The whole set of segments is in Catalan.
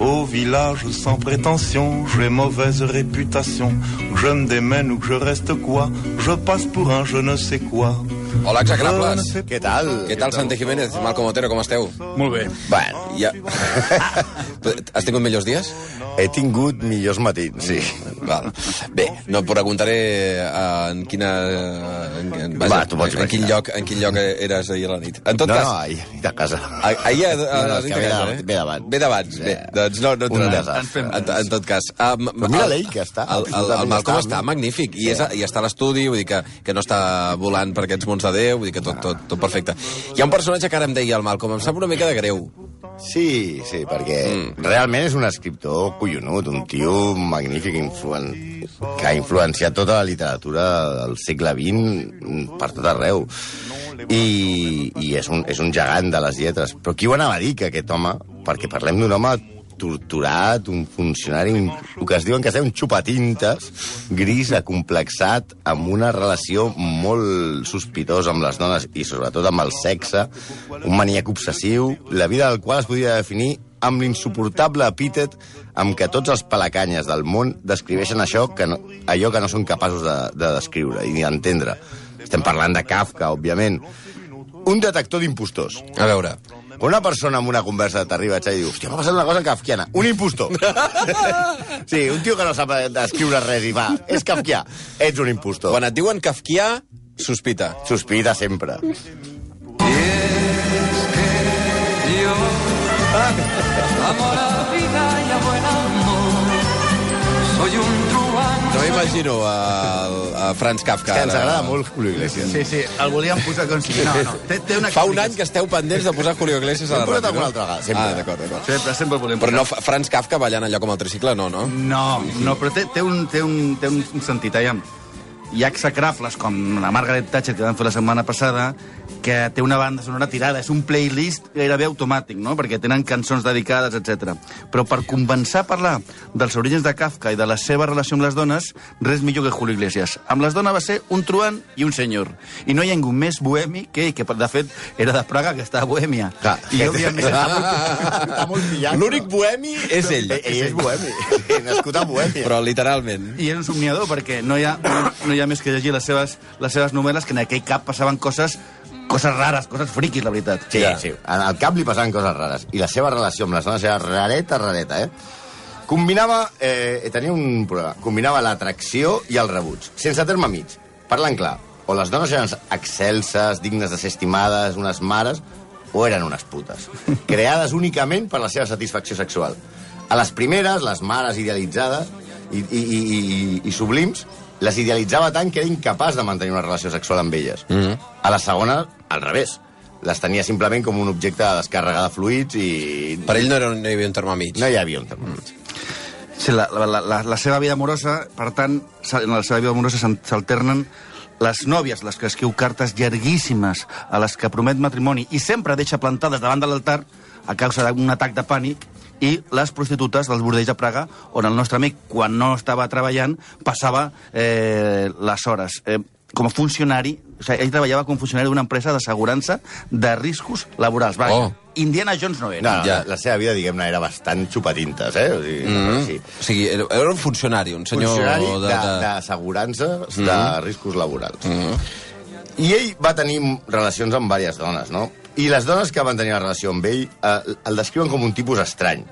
Au village sans prétention, j'ai mauvaise réputation. Que je me démène ou que je reste quoi, je passe pour un je ne sais quoi. Hola, execrables. Què tal? Què tal, Santi Jiménez? Malcom Otero, com esteu? Molt bé. Bueno, ja... Has tingut millors dies? He tingut millors matins, sí. Val. Bé, no et preguntaré eh, en quina... En, en, Va, tu pots en, quin lloc, en quin lloc eres ahir a la nit. En tot No, cas... no, ahir, ahir de casa. Ah- Ahir a, a, No, a, no, a, que ve casa, eh? ve d'abans. Ve d'abans, bé. Doncs no, no desastre. En, en tot cas. Um, Però mira l'ell, que està. El, el, el Malcom està magnífic, i, és, a- i està a l'estudi, vull dir que, que no està volant per aquests mons de Déu, vull dir que tot, tot, tot perfecte. Hi ha un personatge que ara em deia el Malcom, em sap una mica de greu. Sí, sí, perquè mm. realment és un escriptor collonut, un tio magnífic, influen... que ha influenciat tota la literatura del segle XX per tot arreu. I, i és, un, és un gegant de les lletres. Però qui ho anava a dir, que aquest home, perquè parlem d'un home torturat, un funcionari, un, el que es diuen que és un xupatintes, gris, acomplexat, amb una relació molt sospitosa amb les dones i sobretot amb el sexe, un maníac obsessiu, la vida del qual es podria definir amb l'insuportable epítet amb què tots els palacanyes del món descriveixen això que no, allò que no són capaços de, de descriure i d'entendre. Estem parlant de Kafka, òbviament. Un detector d'impostors. A veure, Quan una persona amb una conversa t'arriba a i diu hòstia, m'ha passat una cosa kafkiana. Un impostor. sí, un tio que no sap escriure res i va, és kafkià. Ets un impostor. quan et diuen kafkià, sospita. Sospita sempre. Amo la vida y a buen amor. Soy un No m'imagino a, a Franz Kafka. Que ens agrada molt Julio Iglesias. Sí, sí, el volíem posar com si... No, no, té, té una Fa un any que esteu pendents de posar Julio Iglesias a la Hem posat ràdio, alguna no? altra vegada, sempre. Ah, d'acord, d'acord. Sempre, sempre el volíem Però no, Franz Kafka ballant allò com el tricicle, no, no? No, no, però té, té, un, té, un, té un sentit, aviam. Hi ha execrables com la Margaret Thatcher que vam fer la setmana passada, que té una banda sonora tirada, és un playlist gairebé automàtic, no? perquè tenen cançons dedicades, etc. Però per convençar a parlar dels orígens de Kafka i de la seva relació amb les dones, res millor que Julio Iglesias. Amb les dones va ser un truant i un senyor. I no hi ha ningú més bohemi que ell, que de fet era de Praga, que estava a Bohèmia. Clar. I òbviament... Està molt pillat. L'únic bohemi és ell. Ell, ell és bohemi. Nascut a Bohèmia. Però literalment. I és un somniador, perquè no hi ha, no hi ha més que llegir les seves, les seves novel·les, que en aquell cap passaven coses coses rares, coses friquis, la veritat. Sí, Ja. sí. Al cap li passaven coses rares. I la seva relació amb les dones era rareta, rareta, eh? Combinava... Eh, tenia un problema. Combinava l'atracció i el rebuig. Sense terme mig. Parlant clar. O les dones eren excelses, dignes de ser estimades, unes mares, o eren unes putes. Creades únicament per la seva satisfacció sexual. A les primeres, les mares idealitzades i, i, i, i, i sublims, les idealitzava tant que era incapaç de mantenir una relació sexual amb elles. Mm -hmm. A la segona, al revés. Les tenia simplement com un objecte de descàrrega de fluids i... Per ell no, era, no hi havia un terme mig. No hi havia un terme mig. Sí, la, la, la, la seva vida amorosa, per tant, en la seva vida amorosa s'al- s'alternen les nòvies, les que escriu cartes llarguíssimes, a les que promet matrimoni i sempre deixa plantades davant de l'altar a causa d'un atac de pànic, i les prostitutes dels bordells de Praga, on el nostre amic, quan no estava treballant, passava eh, les hores. Eh, com a funcionari, o sigui, ell treballava com a funcionari d'una empresa d'assegurança de riscos laborals. Vaja, Oh. Indiana Jones no era. no Ja. la, seva vida, diguem-ne, era bastant xupatintes, eh? O sigui, mm -hmm. sí. O sigui, era, era un funcionari, un senyor... Funcionari de, de... d'assegurances de, de riscos laborals. Mm -hmm. I ell va tenir relacions amb diverses dones, no? I les dones que van tenir la relació amb ell eh, el descriuen com un tipus estrany.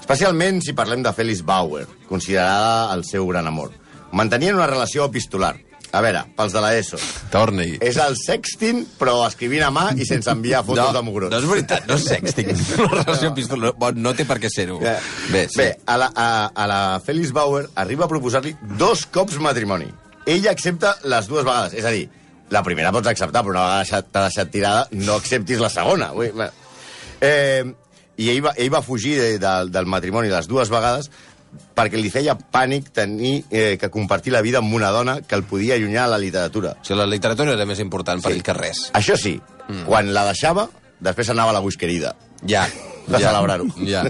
Especialment si parlem de Félix Bauer, considerada el seu gran amor. Mantenien una relació epistolar. A veure, pels de l'ESO. Torni. És el sexting, però escrivint a mà i sense enviar fotos no, de mugrons. no és veritat, no és sexting. Una relació pistola. Bon, no té per què ser-ho. Ja. Bé, sí. Bé a, la, a, a la Félix Bauer arriba a proposar-li dos cops matrimoni. Ella accepta les dues vegades. És a dir, la primera pots acceptar, però una vegada t'ha deixat tirada, no acceptis la segona. Vull, bé. eh, I ell va, ell va fugir de, de, del matrimoni les dues vegades perquè li feia pànic tenir eh, que compartir la vida amb una dona que el podia allunyar a la literatura. O sigui, la literatura era més important per ell que res. Això sí, mm. quan la deixava, després anava a la busquerida. Ja. De ja. celebrar-ho. Ja.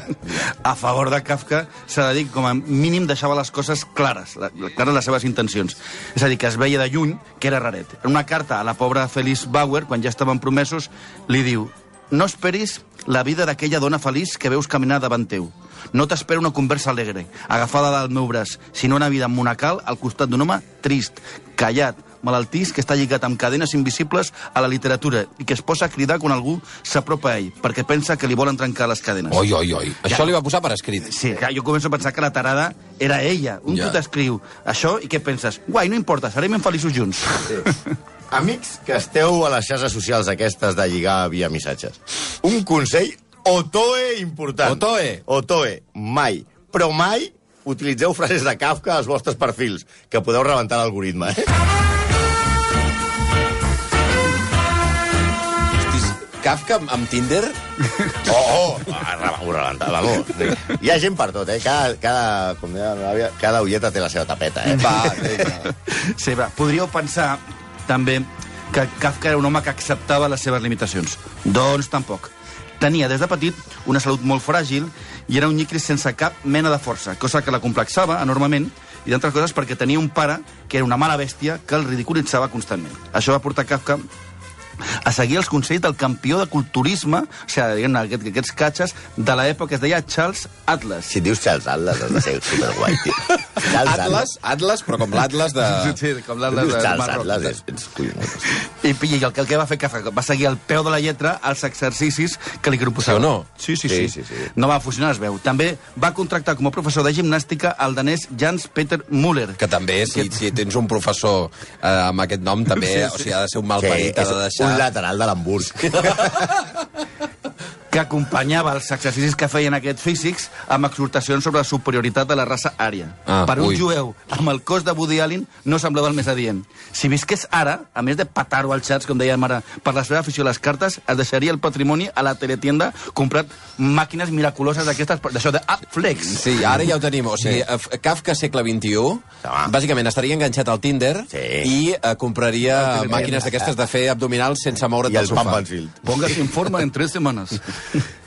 a favor de Kafka s'ha de dir que com a mínim deixava les coses clares, la- la- clares les seves intencions. És a dir, que es veia de lluny que era raret. En una carta a la pobra Felice Bauer, quan ja estaven promesos, li diu no esperis la vida d'aquella dona feliç que veus caminar davant teu. No t'espera una conversa alegre, agafada del meu braç, sinó una vida monacal al costat d'un home trist, callat, malaltís, que està lligat amb cadenes invisibles a la literatura i que es posa a cridar quan algú s'apropa a ell, perquè pensa que li volen trencar les cadenes. Oi, oi, oi. Això li va posar per escrit. Sí, clar, jo començo a pensar que la tarada era ella. Un Ja. ja. tu t'escriu això i què penses? Guai, no importa, serem infeliços junts. Amics que esteu a les xarxes socials aquestes de lligar via missatges. Un consell otoe important. Otoe. Otoe. Mai, però mai utilitzeu frases de Kafka als vostres perfils, que podeu rebentar l'algoritme, eh? Kafka amb, amb Tinder? Oh, oh! Ah, Ho rebenta, vamos. Hi ha gent per tot, eh? Cada, cada, com deia la àvia, cada ulleta té la seva tapeta, eh? Va, vinga. Sí, va. Podríeu pensar, també, que Kafka era un home que acceptava les seves limitacions. Doncs tampoc. Tenia, des de petit, una salut molt fràgil i era un nyicris sense cap mena de força, cosa que la complexava enormement, i d'altres coses perquè tenia un pare que era una mala bèstia que el ridiculitzava constantment. Això va portar Kafka a seguir els consells del campió de culturisme, o sigui, diguem aquest, aquests catxes, de l'època que es deia Charles Atlas. Si dius Charles Atlas, has de ser superguai, tio. Charles Atlas, Atlas, però com l'Atlas de... Sí, com Tu l'Atlas de Charles Marroc. Atlas, és, ets collonut. I, i el, que, el que va fer Kafka va seguir al peu de la lletra els exercicis que li proposava. Sí o no? Sí, sí, Sí, sí. sí, sí. No va funcionar, es veu. També va contractar com a professor de gimnàstica el danès Jans Peter Müller. Que també, si, si tens un professor eh, amb aquest nom, també, Sí, sí, sí. o sigui, ha de ser un Sí, malparit, és ha de deixar... un lateral de l'Hamburg. que acompanyava els exercicis que feien aquests físics amb exhortacions sobre la superioritat de la raça ària. Ah, per un ui. jueu amb el cos de Woody Allen no semblava el més adient. Si visqués ara, a més de patar-ho als xats, com dèiem ara, per la seva afició a les cartes, es deixaria el patrimoni a la teletienda comprat màquines miraculoses d'aquestes, d'això de ah, flex. Sí, ara ja ho tenim. O sigui, sí. Kafka segle XXI, Home. bàsicament estaria enganxat al Tinder Sí. i eh, compraria màquines d'aquestes de fer abdominals sense moure't I del el sofà. Pampanfield. Póngase en forma en tres setmanes.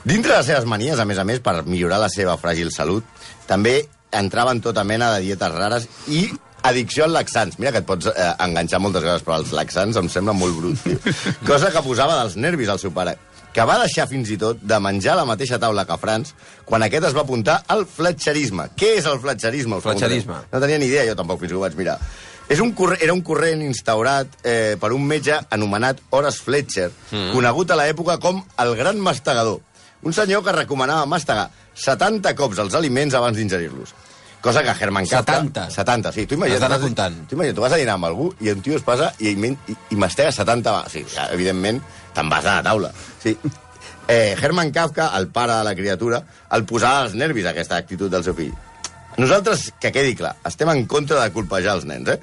Dintre de les seves manies, a més a més, per millorar la seva fràgil salut, també entrava en tota mena de dietes rares i addicció als laxants. Mira que et pots eh, enganxar moltes vegades, però els laxants em sembla molt brut, tio. Cosa que posava dels nervis al seu pare que va deixar fins i tot de menjar a la mateixa taula que Franz quan aquest es va apuntar al fletxerisme. Què és el fletxerisme? us Fletxerisme. No tenia ni idea, jo tampoc, fins que ho vaig mirar. És un corre era un corrent instaurat eh, per un metge anomenat Horace Fletcher, mm. conegut a l'època com el gran mastegador. Un senyor que recomanava mastegar 70 cops els aliments abans d'ingerir-los. Cosa que Herman Kafka... 70? 70, sí. Tu imagina't, d'anar comptant. Tu imagina't, tu vas a dinar amb algú i un tio es passa i, i, i mastega 70... va- Sí, ja, evidentment, te'n vas a la taula. Sí. Eh, Herman Kafka, el pare de la criatura, el posava als nervis, aquesta actitud del seu fill. Nosaltres, que quedi clar, estem en contra de colpejar els nens, eh?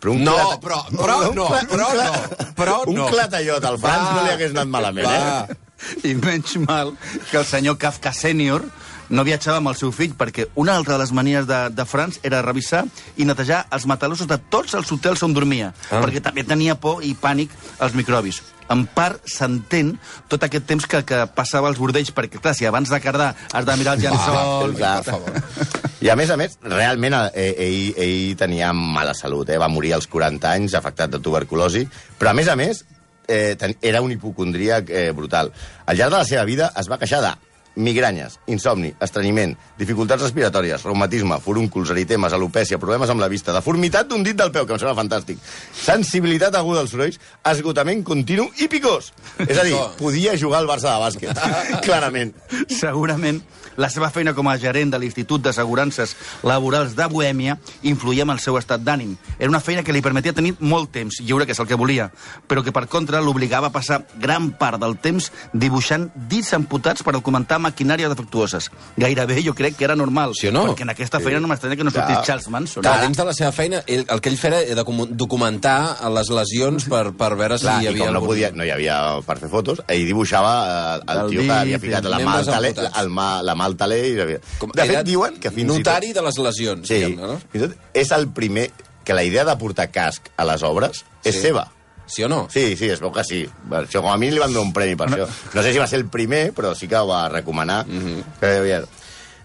Però No, clata- però- però un no, però un no, però un no. clatallot al Franz Va. no li hagués anat malament, Va. eh? I menys mal que el senyor Kafka sènior no viatjava amb el seu fill, perquè una altra de les manies de, de Franz era revisar i netejar els matalossos de tots els hotels on dormia, Ah. perquè també tenia por i pànic als microbis. En part, s'entén tot aquest temps que, que passava als bordells, perquè, clar, si abans de cardar has de mirar el llençol... clar. per favor. I a més a més, realment eh, ell, ell tenia mala salut, eh? va morir als 40 anys afectat de tuberculosi, però a més a més eh, era un hipocondríac eh, brutal. Al llarg de la seva vida es va queixar de migranyes, insomni, estrenyiment, dificultats respiratòries, reumatisme, furúnculs, eritemes, alopècia, problemes amb la vista, deformitat d'un dit del peu, que em sembla fantàstic, sensibilitat aguda als sorolls, esgotament continu i picós. És a dir, podia jugar al Barça de bàsquet, clarament. Segurament la seva feina com a gerent de l'Institut d'Assegurances Laborals de Bohèmia influïa en el seu estat d'ànim. Era una feina que li permetia tenir molt temps lliure, que és el que volia, però que per contra l'obligava a passar gran part del temps dibuixant dits amputats per documentar maquinàries defectuoses. Gairebé jo crec que era normal, Sí o no? perquè en aquesta feina no m'estranya que no sortís. Charles Manson. Clar, dins de la seva feina, ell, el que ell feia era docu- documentar les lesions per, per veure si Clar, hi i havia com no, podia, no hi havia per fer fotos, ell dibuixava eh, el El tio que havia ficat la mà al taler, el mà, la mà al taler i... havia- Com- De fet, diuen que fins Notari i de les lesions, tot... Sí, no? fins i tot és el primer que la idea de portar casc a les obres és Sí. seva. Sí o no? Sí, sí, es veu que sí. Això, com a mi li van donar un premi per això. No sé si va ser el primer, però sí que ho va recomanar. Mhm. eh,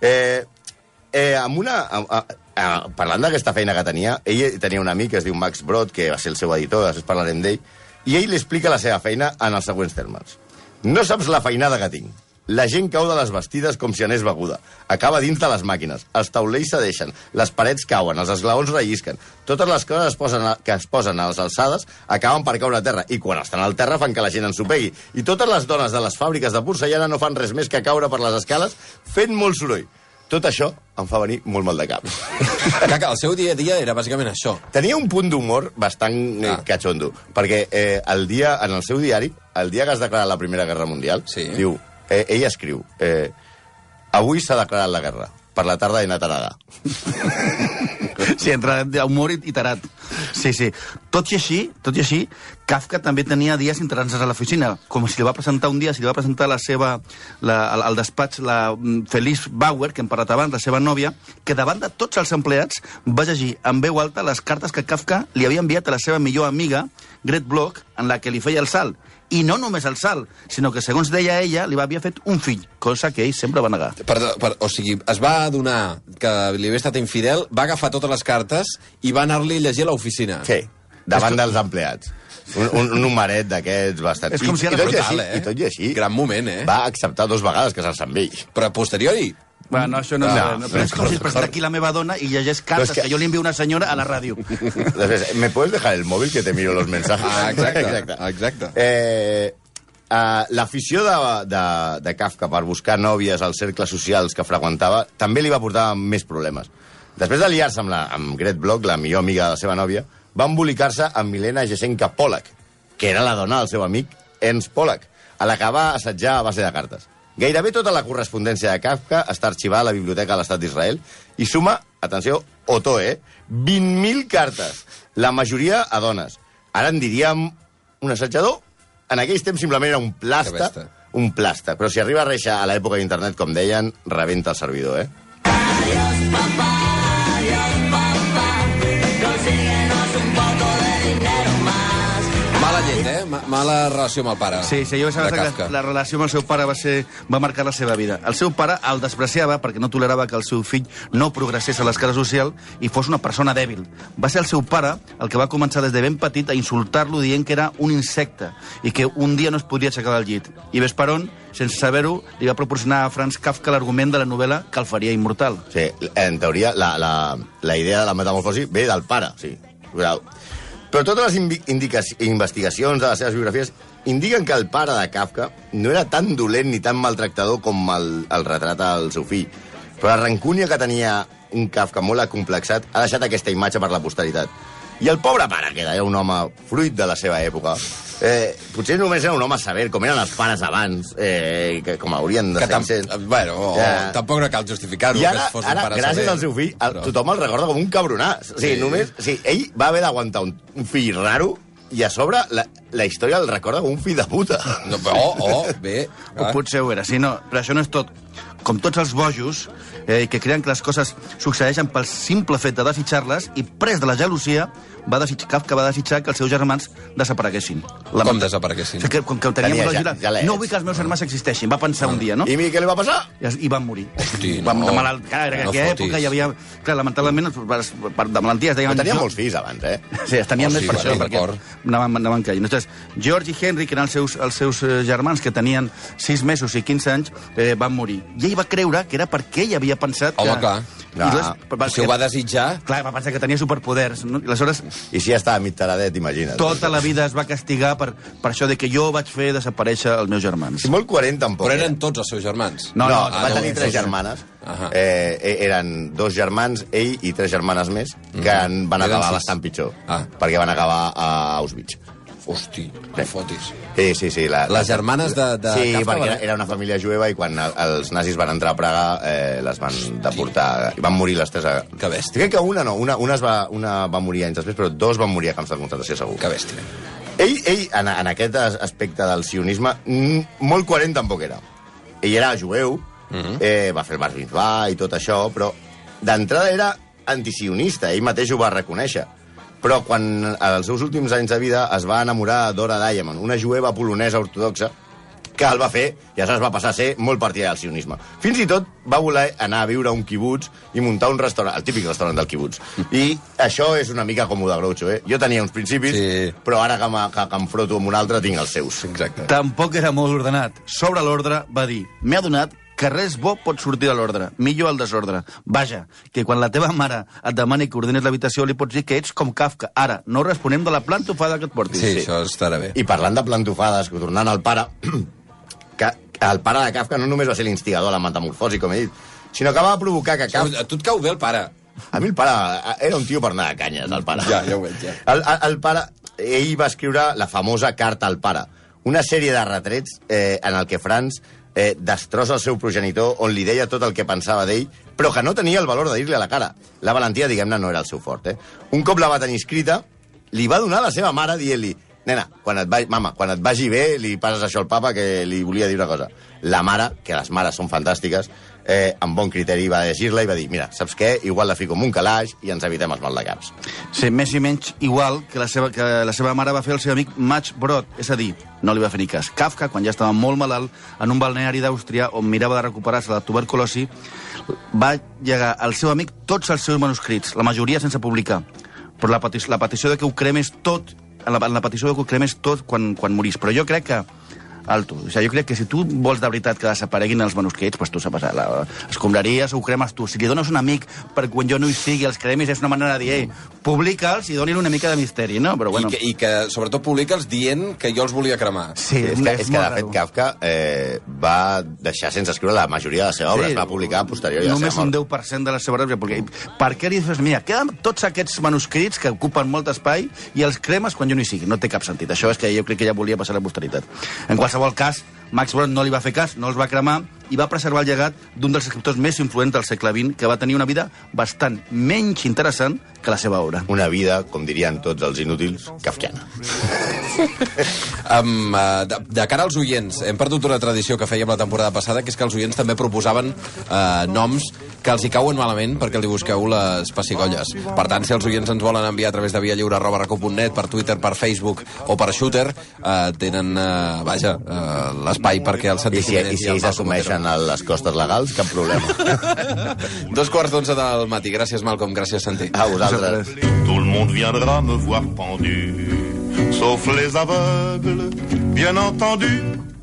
eh, eh, amb una... A, a, a, parlant d'aquesta feina que tenia, ell tenia un amic que es diu Max Brod, que va ser el seu editor, després parlarem d'ell, i ell li explica la seva feina en els següents termes. No saps la feinada que tinc. La gent cau de les vestides com si anés beguda. Acaba dins de les màquines. Els taulells cedeixen, les parets cauen, els esglaons rellisquen. Totes les coses es posen a, que es posen a les alçades acaben per caure a terra. I quan estan al terra fan que la gent ensopegui. I totes les dones de les fàbriques de porcellana no fan res més que caure per les escales fent molt soroll. Tot això em fa venir molt mal de cap. Que el seu dia a dia era bàsicament això. Tenia un punt d'humor bastant eh, Ah. catxondo, perquè eh, el dia, en el seu diari, el dia que es declara la Primera Guerra Mundial, Sí. diu, eh, ell escriu, eh, avui s'ha declarat la guerra, per la tarda he anat a nedar. Sí, entre humor i tarat. Sí, sí. Tot i així, tot i així, Kafka també tenia dies interessants a l'oficina, com si li va presentar un dia, si li va presentar la seva, la, al, al despatx la mm, Felice Bauer, que hem parlat abans, la seva nòvia, que davant de tots els empleats va llegir en veu alta les cartes que Kafka li havia enviat a la seva millor amiga, Gret Bloch, en la que li feia el salt. I no només el salt, sinó que, segons deia ella, li havia fet un fill, cosa que ell sempre va negar. Perdó, per, o sigui, es va adonar que li havia estat infidel, va agafar totes les cartes i va anar-li a llegir a l'oficina. Sí, davant dels empleats. Un, un, un numeret d'aquests bastant... És com si ara- I, tot i Brutal, així, eh? I tot i així... Gran moment, eh? Va acceptar dos vegades casar-se amb ell. Però a posteriori... Bueno, això no, No, no, no, però és com si es presenta aquí la meva dona i llegeix cartes que- que... jo li envio una senyora a la ràdio. Després, ¿me puedes dejar el móvil que te miro los mensajes? Ah, exacte, exacte. Eh, uh, L'afició de, de, de Kafka per buscar nòvies als cercles socials que freqüentava també li va portar més problemes. Després de liar-se amb, la, amb Gret Bloch, la millor amiga de la seva nòvia, va embolicar-se amb Milena Jesenka Polak, que era la dona del seu amic Ernst Polak, a la que va assetjar a base de cartes. Gairebé tota la correspondència de Kafka està arxivada a la Biblioteca de l'Estat d'Israel i suma, atenció, Otó, eh? 20.000 cartes, la majoria a dones. Ara en diríem un assetjador? En aquells temps simplement era un plasta, un plasta. Però si arriba a reixa a l'època d'internet, com deien, rebenta el servidor, eh? Mala mala relació amb el pare. Sí, sí, jo pensava que la relació amb el seu pare va, ser, va marcar la seva vida. El seu pare el despreciava perquè no tolerava que el seu fill no progressés a l'escala social i fos una persona dèbil. Va ser el seu pare el que va començar des de ben petit a insultar-lo dient que era un insecte i que un dia no es podia aixecar del llit. I ves per on, sense saber-ho, li va proporcionar a Franz Kafka l'argument de la novel·la que el faria immortal. Sí, en teoria, la, la, la idea de la metamorfosi ve del pare, sí. Però totes les investigacions de les seves biografies indiquen que el pare de Kafka no era tan dolent ni tan maltractador com el, el retrata el seu fill. Però la rancúnia que tenia un Kafka molt acomplexat ha deixat aquesta imatge per la posteritat. I el pobre pare, que era un home fruit de la seva època, eh, potser només era un home saber com eren els pares abans, eh, que com haurien de Que tam ser. bueno, o, Ja. tampoc no cal justificar-ho, I que ara, fos un ara pare gràcies saber. al seu fill, el, Però- tothom el recorda com un cabronàs. O sigui, Sí. només, o sigui, ell va haver d'aguantar un, un fill raro i a sobre la, la història el recorda com un fill de puta. No, oh, oh, bé. O potser ho era, sí, no, però això no és tot. Com tots els bojos, eh, que creuen que les coses succeeixen pel simple fet de desitjar-les, i pres de la gelosia, va desitjar, Kafka va desitjar que els seus germans desapareguessin. Com desapareguessin? O sigui, que, com que teníem Tenia la ja- galets. no vull que els meus germans existeixin, va pensar un dia, no? I a mi què li va passar? I, i van morir. Hosti, Van, no. de malalt... Clar, en No aquella fotis. època hi havia... Clar, lamentablement, per, per, de malalties deien... Però tenia molts fills abans, eh? Sí, es tenien Oh, més sí, per bueno, això, perquè anaven, anaven caient. Entonces, George i Henry, que eren els seus, els seus eh, germans, que tenien 6 mesos i 15 anys, eh, van morir. I ell va creure que era perquè ell havia pensat Home, que... clar. I aleshores, va, Si ho va desitjar... Clar, va pensar que tenia superpoders. No? I aleshores, I si ja estava mig taradet, imagina't. tota la vida es va castigar per, per això de que jo vaig fer desaparèixer els meus germans. Sí, molt coherent, tampoc. Però eren tots els seus germans. No, no, ah, va no, tenir no, tres no. germanes. Eh, eh, eren dos germans, ell i tres germanes més, que en van Eren acabar sis. bastant pitjor. Ah. Perquè van acabar a Auschwitz. Hosti, no fotis. Sí, sí, sí. La, Les germanes de- de Sí, Kafka perquè era, era una família jueva i quan el- els nazis van entrar a Praga eh, les van deportar i van morir les tres. A... Que bèstia. Crec que una no, una, una, es va, una va morir anys després, però dos van morir a camps de concentració, segur. Que bèstia. Ell, ell en, en aquest as- aspecte del sionisme, mm, molt coherent tampoc era. Ell era jueu, Mhm. eh, va fer el bar i tot això, però d'entrada era antisionista, ell mateix ho va reconèixer. Però quan als seus últims anys de vida es va enamorar d'Ora Diamond, una jueva polonesa ortodoxa, que el va fer i aleshores va passar a ser molt partidari del sionisme. Fins i tot va voler anar a viure a un quibuts i muntar un restaurant, el típic restaurant del quibuts. I això és una mica com ho de Groucho, eh? Jo tenia uns principis, Sí. però ara que, me- que, que em froto amb un altre tinc els seus. Exacte. Tampoc era molt ordenat. Sobre l'ordre va dir m'he adonat que res bo pot sortir de l'ordre, millor el desordre. Vaja, que quan la teva mare et demani que ordenes l'habitació li pots dir que ets com Kafka. Ara, no responem de la plantofada que et portis. Sí, això estarà bé. I parlant de plantofades, que tornant al pare, que el pare de Kafka no només va ser l'instigador de la metamorfosi, com he dit, sinó que va provocar que Kafka... A tu et cau bé el pare. A mi el pare era un tio per anar de canyes, el pare. Ja, ja ho veig, ja. El, el, el pare, ell va escriure la famosa Carta al pare, una sèrie de retrets eh, en el que Franz eh, destrossa el seu progenitor, on li deia tot el que pensava d'ell, però que no tenia el valor de dir-li a la cara. La valentia, diguem-ne, no era el seu fort. Eh? Un cop la va tenir escrita, li va donar a la seva mare dient-li nena, quan et, va, mama, quan et vagi bé, li passes això al papa, que li volia dir una cosa. La mare, que les mares són fantàstiques, eh, amb bon criteri va llegir-la i va dir, mira, saps què? Igual la fico en un calaix i ens evitem els maldecaps. Sí, més i menys igual que la, seva, que la seva mare va fer el seu amic Max Brod, és a dir, no li va fer ni cas. Kafka, quan ja estava molt malalt, en un balneari d'Àustria, on mirava de recuperar-se de la tuberculosi, va llegar al seu amic tots els seus manuscrits, la majoria sense publicar. Però la, petició, la petició de que ho cremes tot, en la, en la petició de que ho cremes tot quan, quan morís. Però jo crec que alto. O sigui, jo crec que si tu vols de veritat que desapareguin els manuscrits, doncs tu sapes, la escombraries ho cremes tu. Si li dones un amic per quan jo no hi sigui, els cremis és una manera de dir, ei, publica'ls i donin una mica de misteri, no? Però bueno... I, que, I que, sobretot, publica'ls dient que jo els volia cremar. Sí, és, que, és que, de fet. Kafka eh, va deixar sense escriure la majoria de la seva obra. Sí. Es va publicar a la Només un mort. 10% de la seva obra. Perquè, per què li dius, mira, queden tots aquests manuscrits que ocupen molt espai i els cremes quan jo no hi sigui? No té cap sentit. Això és que jo crec que ja volia passar a la posteritat. En qualsevol cas, Max Brod no li va fer cas, no els va cremar i va preservar el llegat d'un dels escriptors més influents del segle XX, que va tenir una vida bastant menys interessant que la seva obra. Una vida, com dirien tots els inútils, kafkiana. Um, uh, de, de cara als oients, hem perdut una tradició que fèiem la temporada passada, que és que els oients també proposaven uh, noms que els hi cauen malament perquè li busqueu les pessigolles. Per tant, si els oients ens volen enviar a través de via lliure arroba recu.net, per Twitter, per Facebook o per Shooter, uh, tenen, uh, vaja, uh, l'espai perquè el I si, i si ells assumeixen les costes legals, cap problema. Dos quarts d'onze del matí. Gràcies, Malcolm. Gràcies, Santi. A vosaltres. Tout le monde viendra me voir pendu, sauf les aveugles, bien entendu.